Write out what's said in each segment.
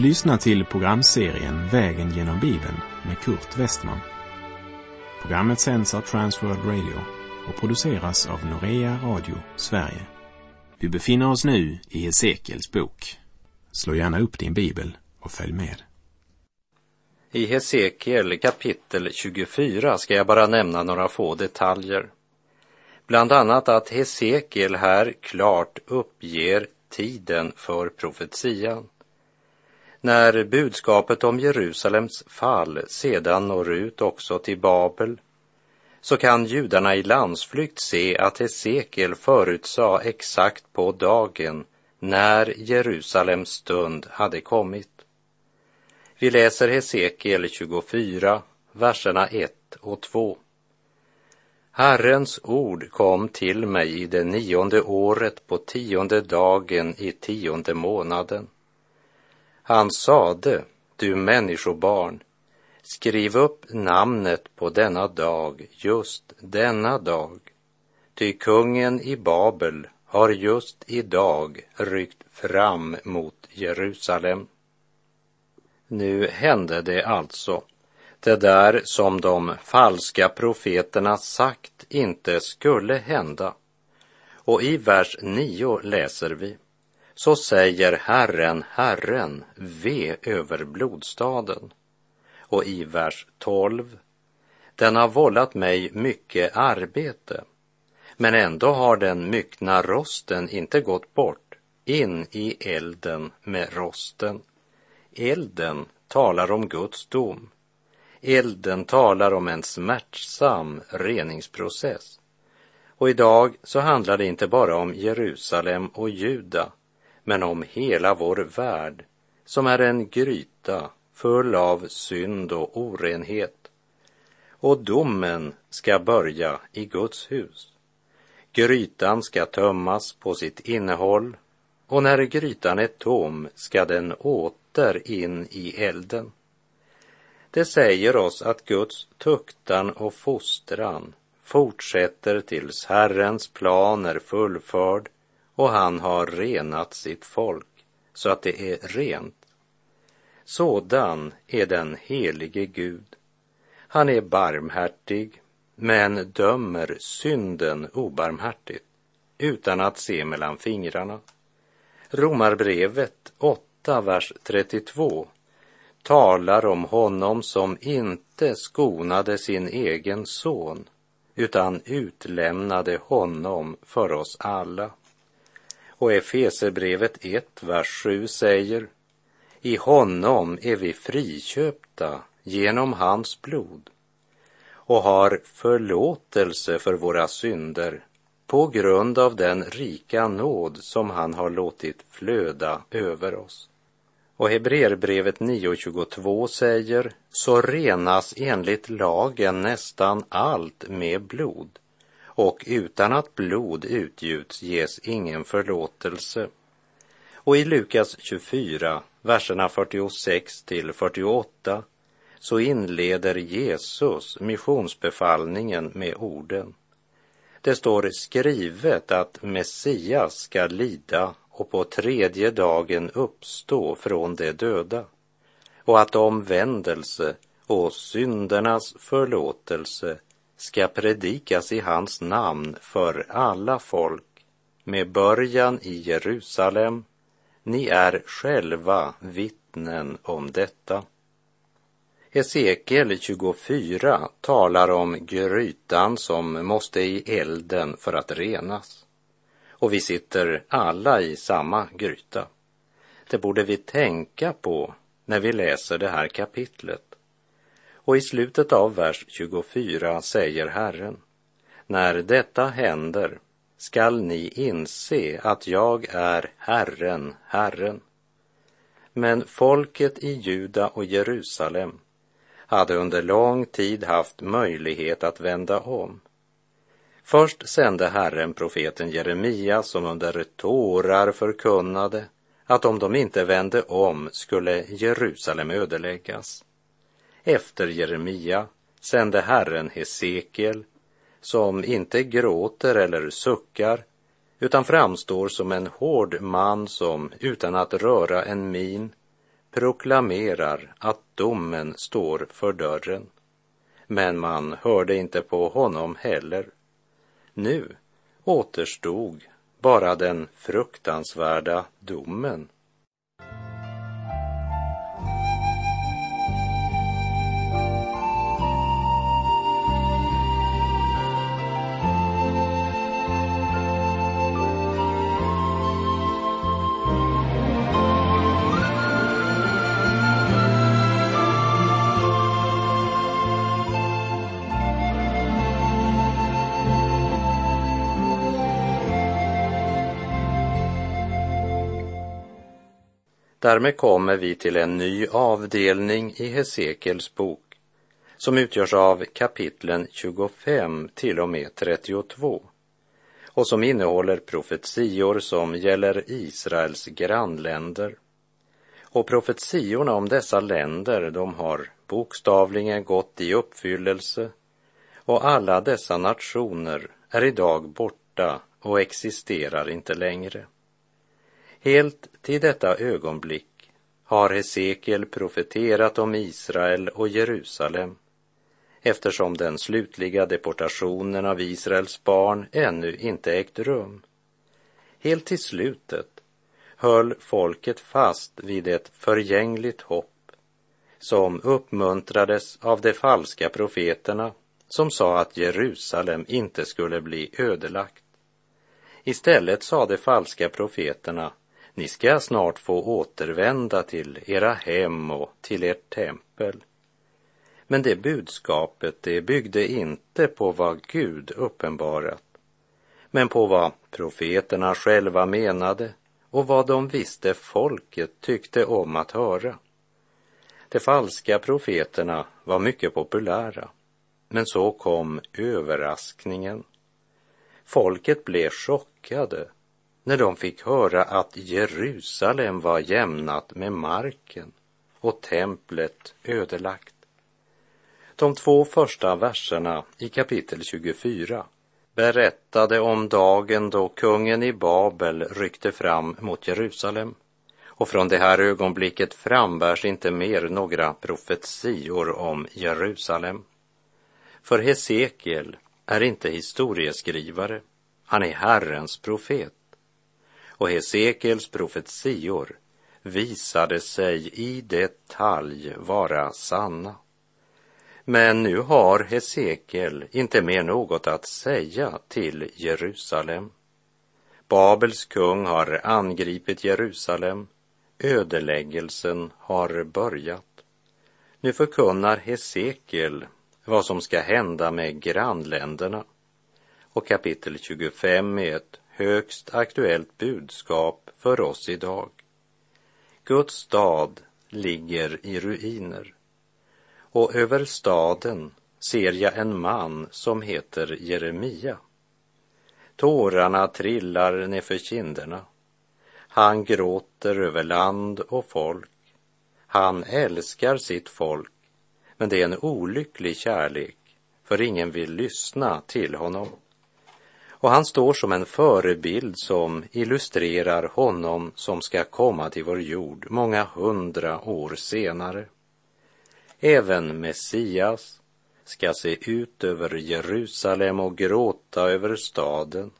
Du lyssnar till programserien Vägen genom Bibeln med Kurt Westman. Programmet sänds av Transworld Radio och produceras av Norea Radio Sverige. Vi befinner oss nu i Hesekiels bok. Slå gärna upp din bibel och följ med. I Hesekiel kapitel 24 ska jag bara nämna några få detaljer. Bland annat att Hesekiel här klart uppger tiden för profetian. När budskapet om Jerusalems fall sedan når ut också till Babel så kan judarna i landsflykt se att Hesekiel förutsade exakt på dagen när Jerusalems stund hade kommit. Vi läser Hesekiel 24, verserna 1 och 2. Herrens ord kom till mig i det nionde året på tionde dagen i tionde månaden. Han sade, du människobarn, skriv upp namnet på denna dag, just denna dag. Ty kungen i Babel har just idag ryckt fram mot Jerusalem. Nu hände det alltså, det där som de falska profeterna sagt inte skulle hända. Och i vers 9 läser vi, så säger Herren, Herren, ve över blodstaden. Och i vers 12, den har vållat mig mycket arbete, men ändå har den myckna rosten inte gått bort in i elden med rosten. Elden talar om Guds dom. Elden talar om en smärtsam reningsprocess. Och idag så handlar det inte bara om Jerusalem och Juda, men om hela vår värld som är en gryta full av synd och orenhet. Och domen ska börja i Guds hus. Grytan ska tömmas på sitt innehåll och när grytan är tom ska den åter in i elden. Det säger oss att Guds tuktan och fostran fortsätter tills Herrens plan är fullförd och han har renat sitt folk så att det är rent. Sådan är den helige Gud. Han är barmhärtig men dömer synden obarmhärtigt utan att se mellan fingrarna. Romarbrevet 8, vers 32 talar om honom som inte skonade sin egen son utan utlämnade honom för oss alla. Och Efesebrevet 1, vers 7 säger I honom är vi friköpta genom hans blod och har förlåtelse för våra synder på grund av den rika nåd som han har låtit flöda över oss. Och Hebreerbrevet 9.22 säger, så renas enligt lagen nästan allt med blod och utan att blod utgjuts ges ingen förlåtelse. Och i Lukas 24, verserna 46 till 48, så inleder Jesus missionsbefallningen med orden. Det står skrivet att Messias ska lida och på tredje dagen uppstå från de döda och att omvändelse och syndernas förlåtelse ska predikas i hans namn för alla folk med början i Jerusalem. Ni är själva vittnen om detta. Hesekiel 24 talar om grytan som måste i elden för att renas. Och vi sitter alla i samma gryta. Det borde vi tänka på när vi läser det här kapitlet. Och i slutet av vers 24 säger Herren, när detta händer skall ni inse att jag är Herren, Herren. Men folket i Juda och Jerusalem hade under lång tid haft möjlighet att vända om. Först sände Herren profeten Jeremia som under tårar förkunnade att om de inte vände om skulle Jerusalem ödeläggas. Efter Jeremia sände Herren Hesekiel som inte gråter eller suckar utan framstår som en hård man som utan att röra en min proklamerar att domen står för dörren. Men man hörde inte på honom heller. Nu återstod bara den fruktansvärda domen. Därmed kommer vi till en ny avdelning i Hesekels bok som utgörs av kapitlen 25 till och med 32 och som innehåller profetior som gäller Israels grannländer. Och profetiorna om dessa länder, de har bokstavligen gått i uppfyllelse och alla dessa nationer är idag borta och existerar inte längre. Helt till detta ögonblick har Hesekiel profeterat om Israel och Jerusalem eftersom den slutliga deportationen av Israels barn ännu inte ägt rum. Helt till slutet höll folket fast vid ett förgängligt hopp som uppmuntrades av de falska profeterna som sa att Jerusalem inte skulle bli ödelagt. Istället sa de falska profeterna ni ska snart få återvända till era hem och till ert tempel. Men det budskapet, det byggde inte på vad Gud uppenbarat, men på vad profeterna själva menade och vad de visste folket tyckte om att höra. De falska profeterna var mycket populära, men så kom överraskningen. Folket blev chockade när de fick höra att Jerusalem var jämnat med marken och templet ödelagt. De två första verserna i kapitel 24 berättade om dagen då kungen i Babel ryckte fram mot Jerusalem. Och från det här ögonblicket frambärs inte mer några profetior om Jerusalem. För Hesekiel är inte historieskrivare, han är Herrens profet och Hesekiels profetior visade sig i detalj vara sanna. Men nu har Hesekiel inte mer något att säga till Jerusalem. Babels kung har angripit Jerusalem. Ödeläggelsen har börjat. Nu förkunnar Hesekiel vad som ska hända med grannländerna. Och kapitel 25 är ett högst aktuellt budskap för oss idag. Guds stad ligger i ruiner och över staden ser jag en man som heter Jeremia. Tårarna trillar nerför kinderna. Han gråter över land och folk. Han älskar sitt folk, men det är en olycklig kärlek, för ingen vill lyssna till honom. Och han står som en förebild som illustrerar honom som ska komma till vår jord många hundra år senare. Även Messias ska se ut över Jerusalem och gråta över staden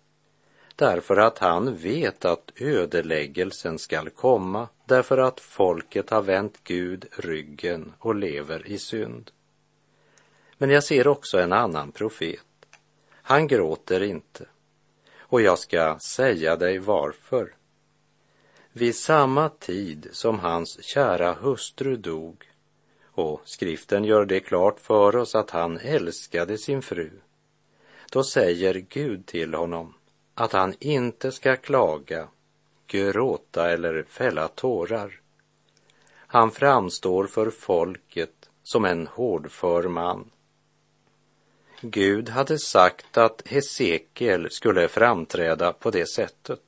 därför att han vet att ödeläggelsen skall komma därför att folket har vänt Gud ryggen och lever i synd. Men jag ser också en annan profet han gråter inte. Och jag ska säga dig varför. Vid samma tid som hans kära hustru dog, och skriften gör det klart för oss att han älskade sin fru, då säger Gud till honom att han inte ska klaga, gråta eller fälla tårar. Han framstår för folket som en hårdför man Gud hade sagt att Hesekiel skulle framträda på det sättet.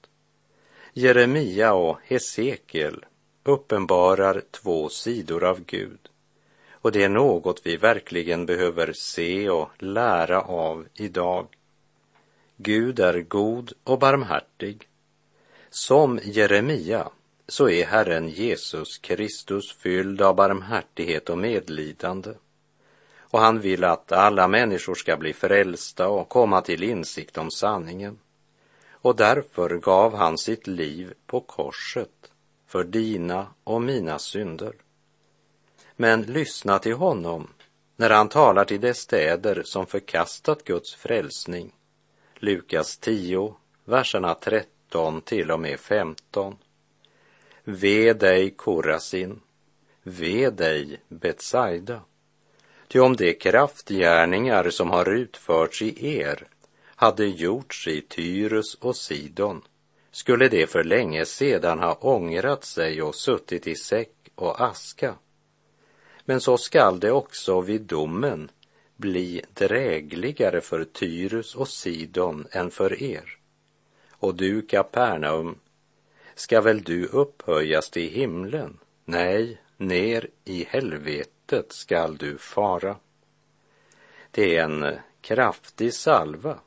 Jeremia och Hesekiel uppenbarar två sidor av Gud och det är något vi verkligen behöver se och lära av idag. Gud är god och barmhärtig. Som Jeremia så är Herren Jesus Kristus fylld av barmhärtighet och medlidande. Och han vill att alla människor ska bli frälsta och komma till insikt om sanningen. Och därför gav han sitt liv på korset för dina och mina synder. Men lyssna till honom när han talar till de städer som förkastat Guds frälsning. Lukas 10, verserna 13 till och med 15. Ve dig, Korasin, ve dig, Betsaida. Ty om de kraftgärningar som har utförts i er hade gjorts i Tyrus och Sidon skulle de för länge sedan ha ångrat sig och suttit i säck och aska. Men så skall det också vid domen bli drägligare för Tyrus och Sidon än för er. Och du, Kapernaum, ska väl du upphöjas till himlen? Nej, ner i helvetet skall du fara. Det är en kraftig salva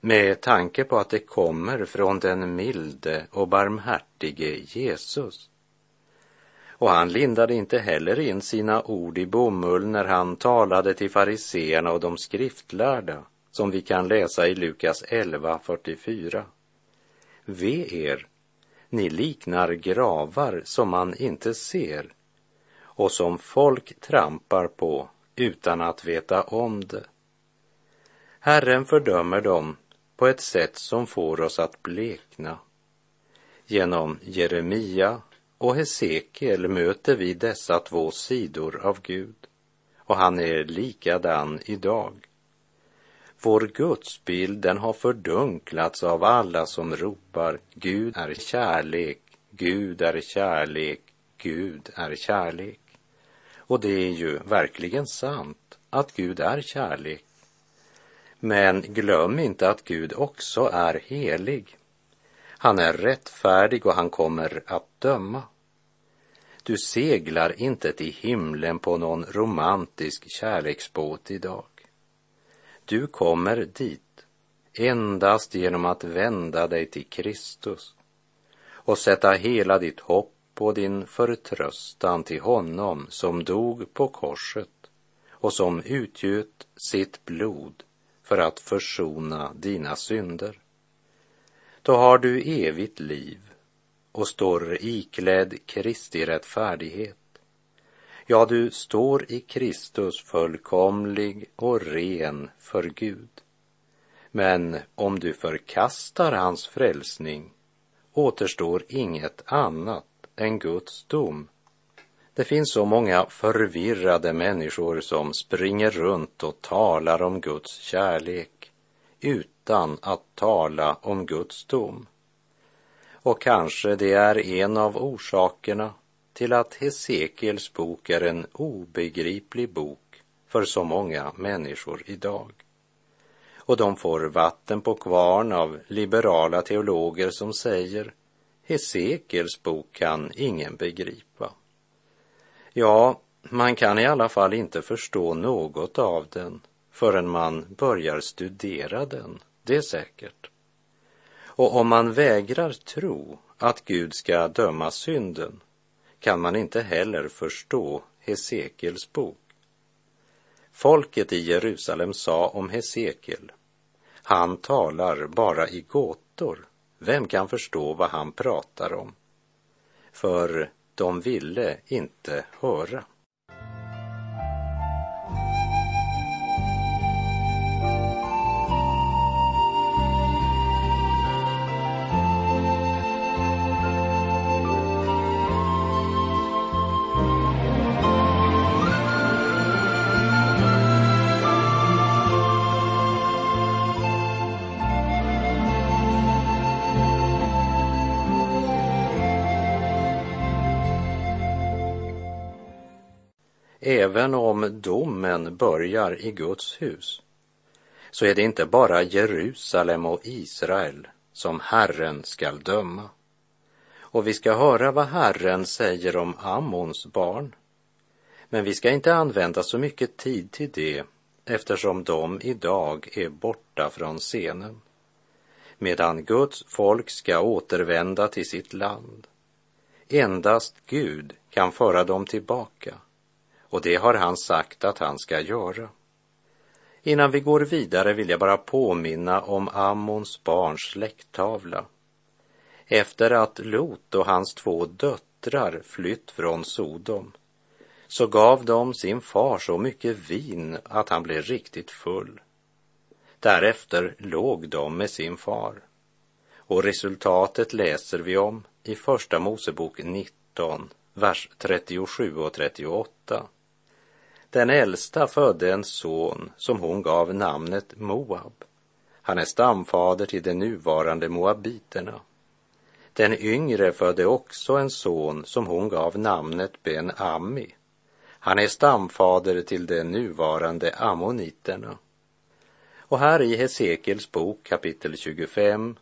med tanke på att det kommer från den milde och barmhärtige Jesus. Och han lindade inte heller in sina ord i bomull när han talade till fariseerna och de skriftlärda, som vi kan läsa i Lukas 11.44. Ve er, ni liknar gravar som man inte ser och som folk trampar på utan att veta om det. Herren fördömer dem på ett sätt som får oss att blekna. Genom Jeremia och Hesekiel möter vi dessa två sidor av Gud och han är likadan idag. Vår gudsbild den har fördunklats av alla som ropar Gud är kärlek, Gud är kärlek, Gud är kärlek. Och det är ju verkligen sant att Gud är kärlek. Men glöm inte att Gud också är helig. Han är rättfärdig och han kommer att döma. Du seglar inte till himlen på någon romantisk kärleksbåt idag. Du kommer dit endast genom att vända dig till Kristus och sätta hela ditt hopp på din förtröstan till honom som dog på korset och som utgjöt sitt blod för att försona dina synder. Då har du evigt liv och står iklädd Kristi rättfärdighet. Ja, du står i Kristus fullkomlig och ren för Gud. Men om du förkastar hans frälsning återstår inget annat än Guds dom det finns så många förvirrade människor som springer runt och talar om Guds kärlek utan att tala om Guds dom. Och kanske det är en av orsakerna till att Hesekiels bok är en obegriplig bok för så många människor idag. Och de får vatten på kvarn av liberala teologer som säger Hesekiels bok kan ingen begripa. Ja, man kan i alla fall inte förstå något av den förrän man börjar studera den, det är säkert. Och om man vägrar tro att Gud ska döma synden kan man inte heller förstå Hesekiels bok. Folket i Jerusalem sa om Hesekiel, han talar bara i gåtor. Vem kan förstå vad han pratar om? För de ville inte höra. Även om domen börjar i Guds hus så är det inte bara Jerusalem och Israel som Herren skall döma. Och vi ska höra vad Herren säger om Ammons barn. Men vi ska inte använda så mycket tid till det eftersom de idag är borta från scenen. Medan Guds folk ska återvända till sitt land. Endast Gud kan föra dem tillbaka och det har han sagt att han ska göra. Innan vi går vidare vill jag bara påminna om Ammons barns släkttavla. Efter att Lot och hans två döttrar flytt från Sodom så gav de sin far så mycket vin att han blev riktigt full. Därefter låg de med sin far. Och resultatet läser vi om i Första Mosebok 19, vers 37 och 38. Den äldsta födde en son som hon gav namnet Moab. Han är stamfader till de nuvarande moabiterna. Den yngre födde också en son som hon gav namnet Ben-Ammi. Han är stamfader till de nuvarande ammoniterna. Och här i Hesekiels bok kapitel 25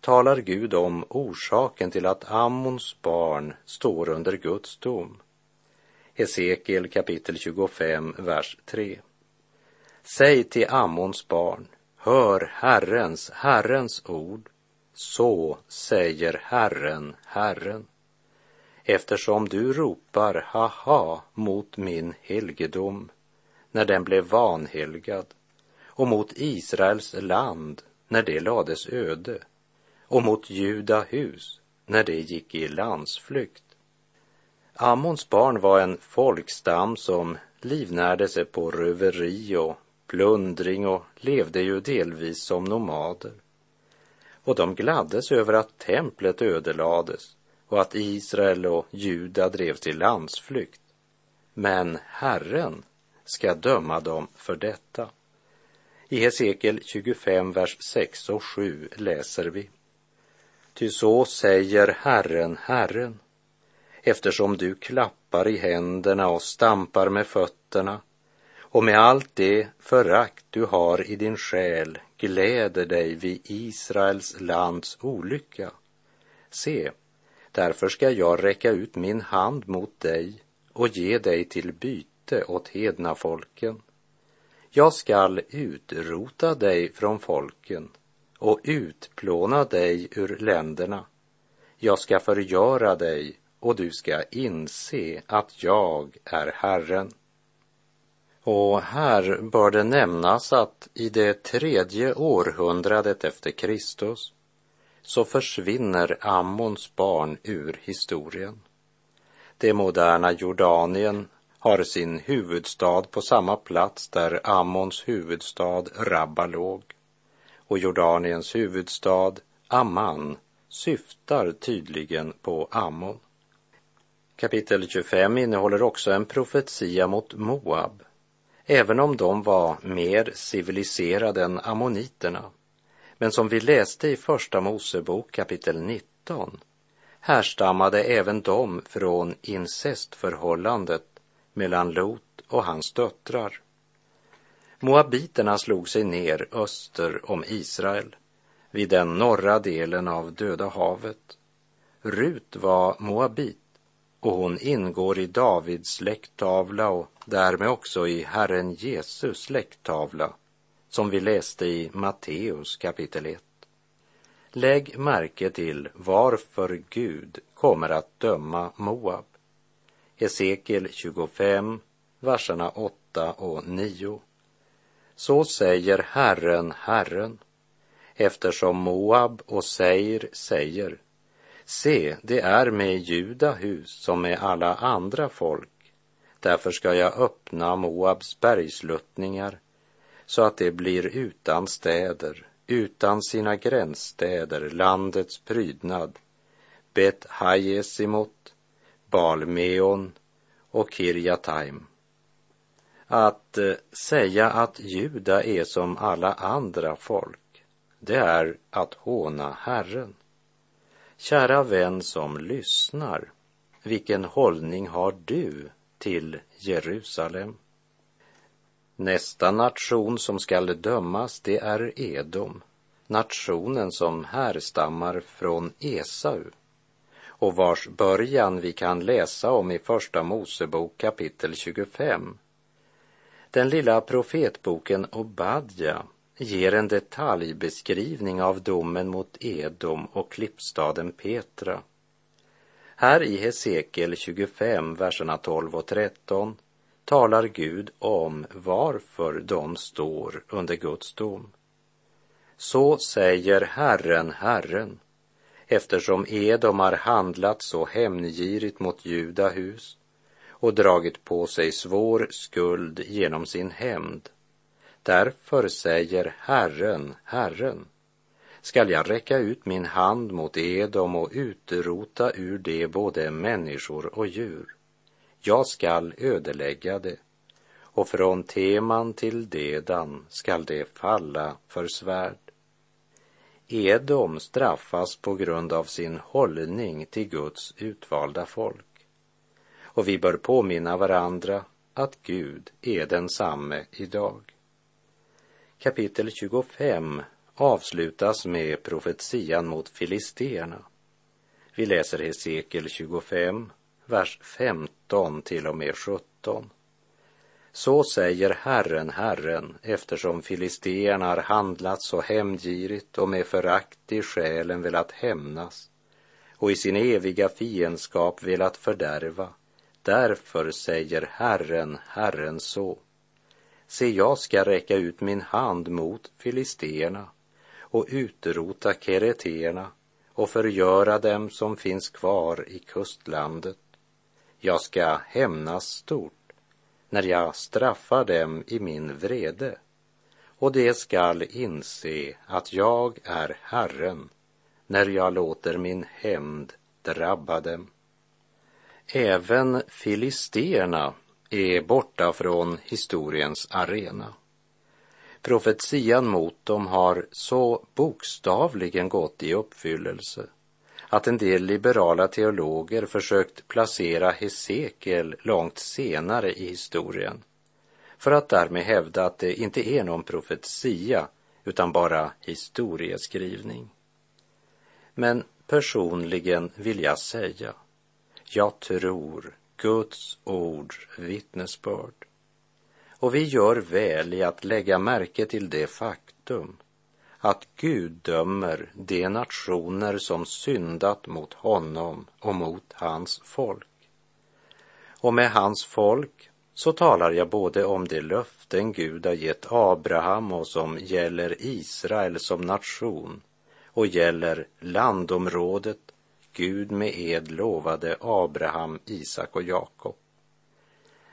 talar Gud om orsaken till att Ammons barn står under Guds dom. Hesekiel kapitel 25, vers 3. Säg till Ammons barn, hör Herrens, Herrens ord. Så säger Herren, Herren. Eftersom du ropar haha mot min helgedom när den blev vanhelgad och mot Israels land när det lades öde och mot Juda hus när det gick i landsflykt Ammons barn var en folkstam som livnärde sig på röveri och plundring och levde ju delvis som nomader. Och de gladdes över att templet ödelades och att Israel och Juda drev till landsflykt. Men Herren ska döma dem för detta. I Hesekiel 25, vers 6 och 7 läser vi. Ty så säger Herren, Herren, eftersom du klappar i händerna och stampar med fötterna och med allt det förakt du har i din själ gläder dig vid Israels lands olycka. Se, därför ska jag räcka ut min hand mot dig och ge dig till byte åt hedna folken. Jag skall utrota dig från folken och utplåna dig ur länderna. Jag ska förgöra dig och du ska inse att jag är Herren. Och här bör det nämnas att i det tredje århundradet efter Kristus så försvinner Ammons barn ur historien. Det moderna Jordanien har sin huvudstad på samma plats där Ammons huvudstad Rabba låg. Och Jordaniens huvudstad Amman syftar tydligen på Ammon. Kapitel 25 innehåller också en profetia mot Moab, även om de var mer civiliserade än ammoniterna. Men som vi läste i Första Mosebok kapitel 19 härstammade även de från incestförhållandet mellan Lot och hans döttrar. Moabiterna slog sig ner öster om Israel, vid den norra delen av Döda havet. Rut var moabit och hon ingår i Davids släkttavla och därmed också i Herren Jesus släkttavla som vi läste i Matteus kapitel 1. Lägg märke till varför Gud kommer att döma Moab. Hesekiel 25, verserna 8 och 9. Så säger Herren, Herren, eftersom Moab och Seir säger Se, det är med Juda hus som med alla andra folk. Därför ska jag öppna Moabs bergsluttningar så att det blir utan städer, utan sina gränsstäder, landets prydnad, Bet Hajesimot, Balmeon och Kirjataim. Att eh, säga att Juda är som alla andra folk, det är att håna Herren. Kära vän som lyssnar, vilken hållning har du till Jerusalem? Nästa nation som skall dömas, det är Edom, nationen som härstammar från Esau och vars början vi kan läsa om i Första Mosebok kapitel 25. Den lilla profetboken Obadja ger en detaljbeskrivning av domen mot Edom och klippstaden Petra. Här i Hesekiel 25, verserna 12 och 13 talar Gud om varför de står under Guds dom. Så säger Herren, Herren, eftersom Edom har handlat så hämndgirigt mot Judahus och dragit på sig svår skuld genom sin hämnd. Därför säger Herren, Herren, skall jag räcka ut min hand mot Edom och utrota ur det både människor och djur. Jag skall ödelägga det och från Teman till Dedan skall det falla för svärd. Edom straffas på grund av sin hållning till Guds utvalda folk. Och vi bör påminna varandra att Gud är densamme idag. Kapitel 25 avslutas med profetian mot filisterna. Vi läser Hesekiel 25, vers 15 till och med 17. Så säger Herren, Herren, eftersom filisteerna har handlat så hämndgirigt och med förakt i själen velat hämnas och i sin eviga fiendskap velat fördärva. Därför säger Herren, Herren så. Se, jag ska räcka ut min hand mot filisteerna och utrota kereterna och förgöra dem som finns kvar i kustlandet. Jag ska hämnas stort när jag straffar dem i min vrede och de skall inse att jag är Herren när jag låter min hämnd drabba dem. Även filisterna är borta från historiens arena. Profetian mot dem har så bokstavligen gått i uppfyllelse att en del liberala teologer försökt placera Hesekiel långt senare i historien för att därmed hävda att det inte är någon profetia utan bara historieskrivning. Men personligen vill jag säga, jag tror Guds ords vittnesbörd. Och vi gör väl i att lägga märke till det faktum att Gud dömer de nationer som syndat mot honom och mot hans folk. Och med hans folk så talar jag både om de löften Gud har gett Abraham och som gäller Israel som nation och gäller landområdet Gud med ed lovade Abraham, Isak och Jakob.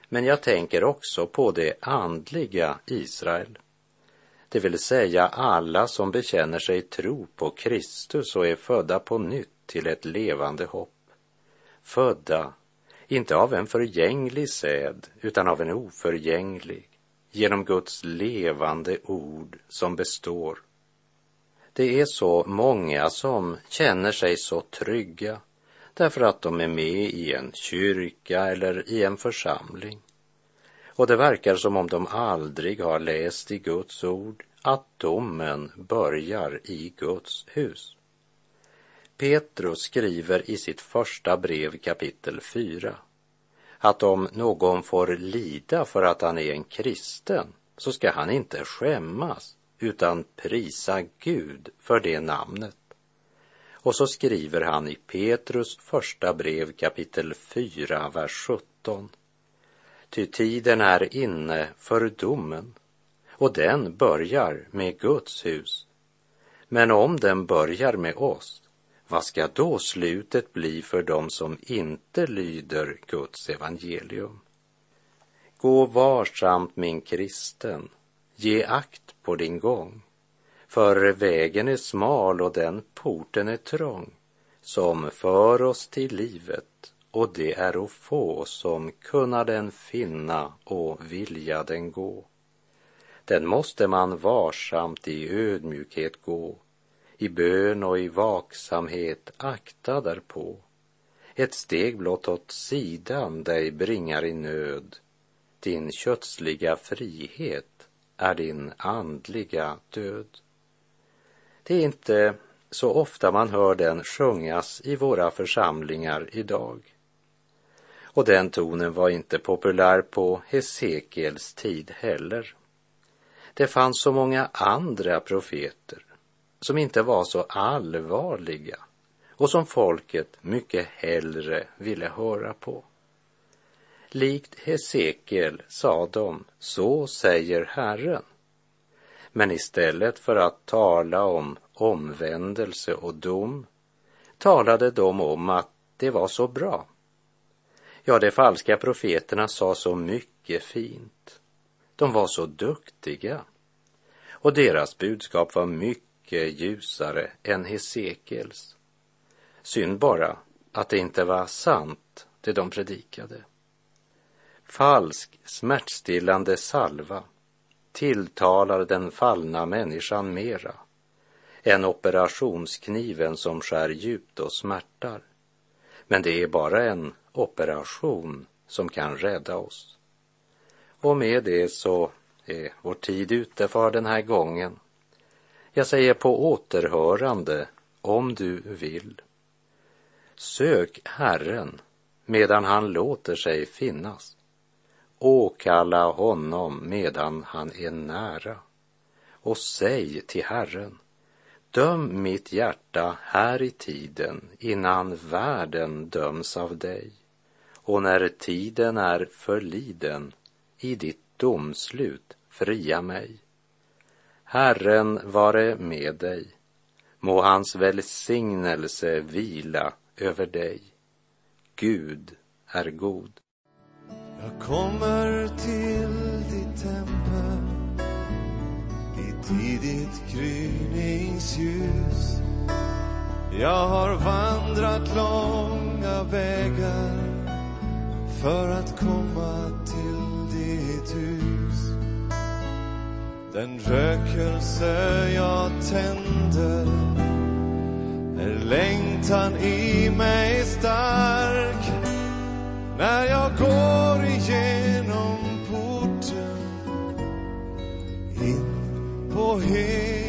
Men jag tänker också på det andliga Israel det vill säga alla som bekänner sig tro på Kristus och är födda på nytt till ett levande hopp. Födda, inte av en förgänglig säd, utan av en oförgänglig, genom Guds levande ord som består. Det är så många som känner sig så trygga därför att de är med i en kyrka eller i en församling och det verkar som om de aldrig har läst i Guds ord att domen börjar i Guds hus. Petrus skriver i sitt första brev kapitel 4 att om någon får lida för att han är en kristen så ska han inte skämmas utan prisa Gud för det namnet. Och så skriver han i Petrus första brev kapitel 4, vers 17. Ty tiden är inne för domen och den börjar med Guds hus. Men om den börjar med oss, vad ska då slutet bli för dem som inte lyder Guds evangelium? Gå varsamt min kristen, ge akt på din gång, för vägen är smal och den porten är trång som för oss till livet och det är att få som kunna den finna och vilja den gå. Den måste man varsamt i ödmjukhet gå, i bön och i vaksamhet akta därpå. Ett steg blott åt sidan dig bringar i nöd. Din kötsliga frihet är din andliga död. Det är inte så ofta man hör den sjungas i våra församlingar idag. Och den tonen var inte populär på Hesekiels tid heller. Det fanns så många andra profeter som inte var så allvarliga och som folket mycket hellre ville höra på. Likt Hesekiel sa de, så säger Herren. Men istället för att tala om omvändelse och dom talade de om att det var så bra. Ja, de falska profeterna sa så mycket fint. De var så duktiga. Och deras budskap var mycket ljusare än Hesekiels. Synd bara att det inte var sant, det de predikade. Falsk smärtstillande salva tilltalar den fallna människan mera än operationskniven som skär djupt och smärtar. Men det är bara en operation som kan rädda oss. Och med det så är vår tid ute för den här gången. Jag säger på återhörande om du vill. Sök Herren medan han låter sig finnas. Åkalla honom medan han är nära och säg till Herren, döm mitt hjärta här i tiden innan världen döms av dig och när tiden är förliden i ditt domslut fria mig. Herren vare med dig, må hans välsignelse vila över dig. Gud är god. Jag kommer till ditt tempel i tidigt gryningsljus. Jag har vandrat långa vägar för att komma till ditt hus. Den rökelse jag tänder är längtan i mig stark när jag går igenom porten in på himlen